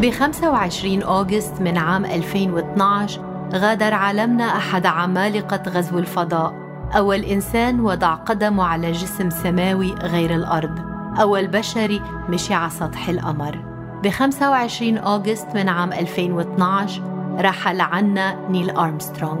ب 25 أوغست من عام 2012 غادر عالمنا أحد عمالقة غزو الفضاء. أول إنسان وضع قدمه على جسم سماوي غير الأرض. أول بشري مشي على سطح القمر. ب 25 أوغست من عام 2012 رحل عنا نيل أرمسترونغ.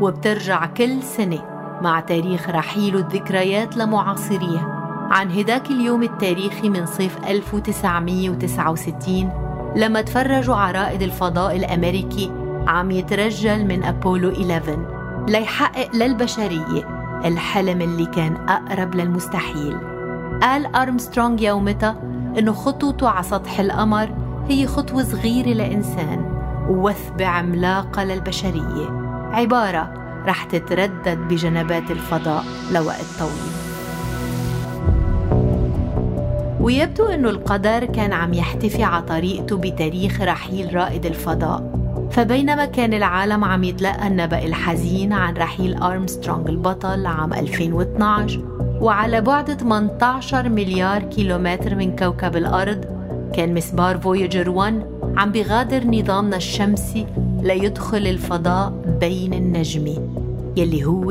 وبترجع كل سنة مع تاريخ رحيله الذكريات لمعاصريه. عن هداك اليوم التاريخي من صيف 1969 لما تفرجوا رائد الفضاء الأمريكي عم يترجل من أبولو 11 ليحقق للبشرية الحلم اللي كان أقرب للمستحيل. قال أرمسترونغ يومتها إنه خطوته على سطح القمر هي خطوة صغيرة لإنسان ووثبة عملاقة للبشرية. عبارة رح تتردد بجنبات الفضاء لوقت طويل. ويبدو أنه القدر كان عم يحتفي على طريقته بتاريخ رحيل رائد الفضاء. فبينما كان العالم عم يتلقى النبأ الحزين عن رحيل أرمسترونغ البطل عام 2012 وعلى بعد 18 مليار كيلومتر من كوكب الأرض كان مسبار فويجر 1 عم بيغادر نظامنا الشمسي ليدخل الفضاء بين النجمة يلي هو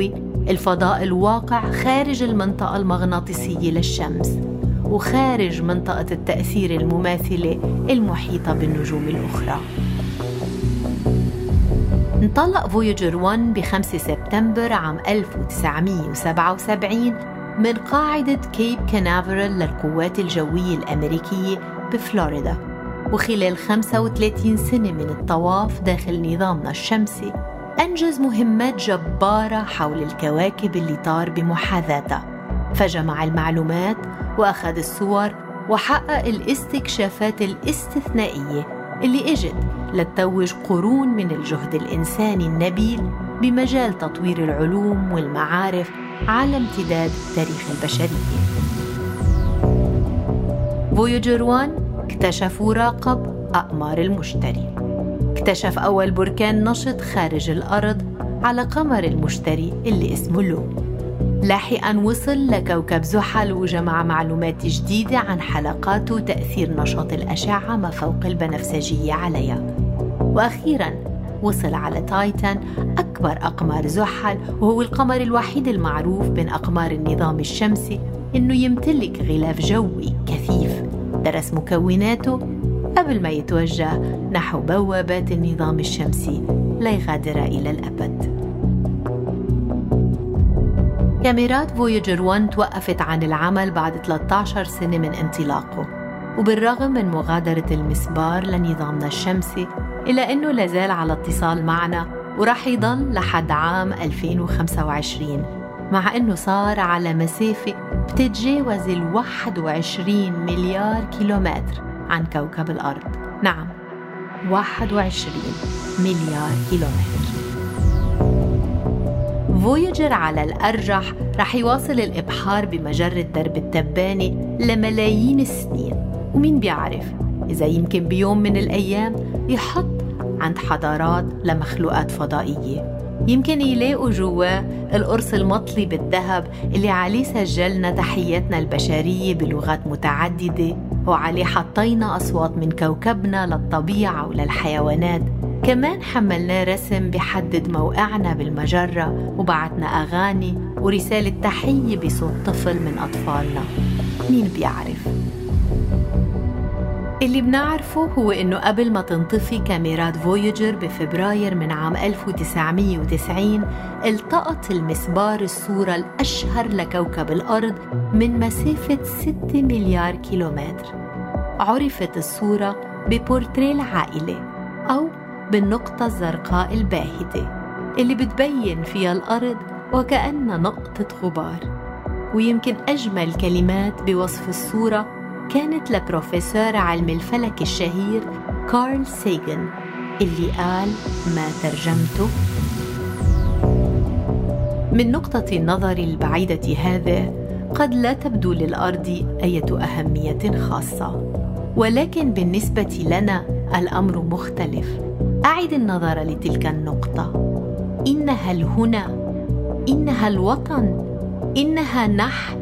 الفضاء الواقع خارج المنطقة المغناطيسية للشمس. وخارج منطقة التأثير المماثلة المحيطة بالنجوم الأخرى. انطلق فويجر 1 ب 5 سبتمبر عام 1977 من قاعدة كيب كانافرال للقوات الجوية الأمريكية بفلوريدا. وخلال 35 سنة من الطواف داخل نظامنا الشمسي أنجز مهمات جبارة حول الكواكب اللي طار بمحاذاتها. فجمع المعلومات وأخذ الصور وحقق الاستكشافات الاستثنائية اللي إجت لتتوج قرون من الجهد الإنساني النبيل بمجال تطوير العلوم والمعارف على امتداد تاريخ البشرية. فويجر 1 اكتشف وراقب أقمار المشتري. اكتشف أول بركان نشط خارج الأرض على قمر المشتري اللي اسمه لو لاحقا وصل لكوكب زحل وجمع معلومات جديدة عن حلقات وتأثير نشاط الأشعة ما فوق البنفسجية عليها. وأخيرا وصل على تايتان أكبر أقمار زحل وهو القمر الوحيد المعروف بين أقمار النظام الشمسي إنه يمتلك غلاف جوي كثيف. درس مكوناته قبل ما يتوجه نحو بوابات النظام الشمسي ليغادر إلى الأبد. كاميرات فويجر 1 توقفت عن العمل بعد 13 سنة من انطلاقه. وبالرغم من مغادرة المسبار لنظامنا الشمسي إلا أنه لازال على اتصال معنا وراح يضل لحد عام 2025 مع أنه صار على مسافة بتتجاوز ال 21 مليار كيلومتر عن كوكب الأرض. نعم 21 مليار كيلومتر. فويجر على الأرجح رح يواصل الإبحار بمجرة درب التبانة لملايين السنين. ومين بيعرف؟ إذا يمكن بيوم من الأيام يحط عند حضارات لمخلوقات فضائية. يمكن يلاقوا جواه القرص المطلي بالذهب اللي عليه سجلنا تحياتنا البشرية بلغات متعددة وعليه حطينا أصوات من كوكبنا للطبيعة وللحيوانات. كمان حملناه رسم بحدد موقعنا بالمجرة وبعتنا أغاني ورسالة تحية بصوت طفل من أطفالنا مين بيعرف؟ اللي بنعرفه هو إنه قبل ما تنطفي كاميرات فويجر بفبراير من عام 1990 التقط المسبار الصورة الأشهر لكوكب الأرض من مسافة 6 مليار كيلومتر عرفت الصورة ببورتريه العائلة أو بالنقطة الزرقاء الباهتة اللي بتبين فيها الأرض وكأنها نقطة غبار. ويمكن أجمل كلمات بوصف الصورة كانت لبروفيسور علم الفلك الشهير كارل سيغن اللي قال ما ترجمته من نقطة النظر البعيدة هذه قد لا تبدو للأرض أية أهمية خاصة ولكن بالنسبة لنا الأمر مختلف. أعد النظر لتلك النقطة. إنها الهنا. إنها الوطن. إنها نحن.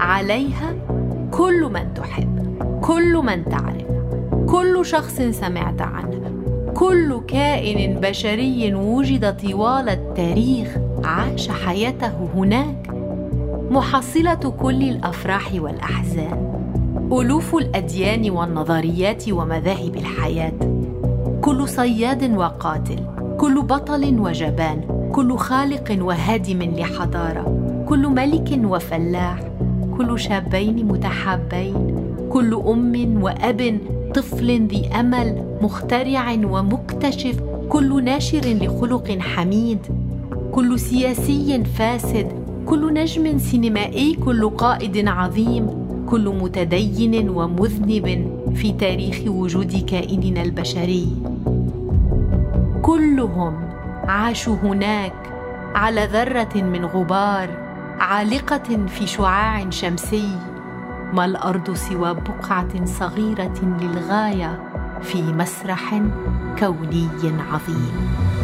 عليها كل من تحب. كل من تعرف. كل شخص سمعت عنه. كل كائن بشري وجد طوال التاريخ عاش حياته هناك. محصلة كل الأفراح والأحزان. ألوف الأديان والنظريات ومذاهب الحياة. كل صياد وقاتل كل بطل وجبان كل خالق وهادم لحضارة كل ملك وفلاح كل شابين متحابين كل أم وأب طفل ذي أمل مخترع ومكتشف كل ناشر لخلق حميد كل سياسي فاسد كل نجم سينمائي كل قائد عظيم كل متدين ومذنب في تاريخ وجود كائننا البشري. كلهم عاشوا هناك على ذرة من غبار عالقة في شعاع شمسي ما الأرض سوى بقعة صغيرة للغاية في مسرح كوني عظيم.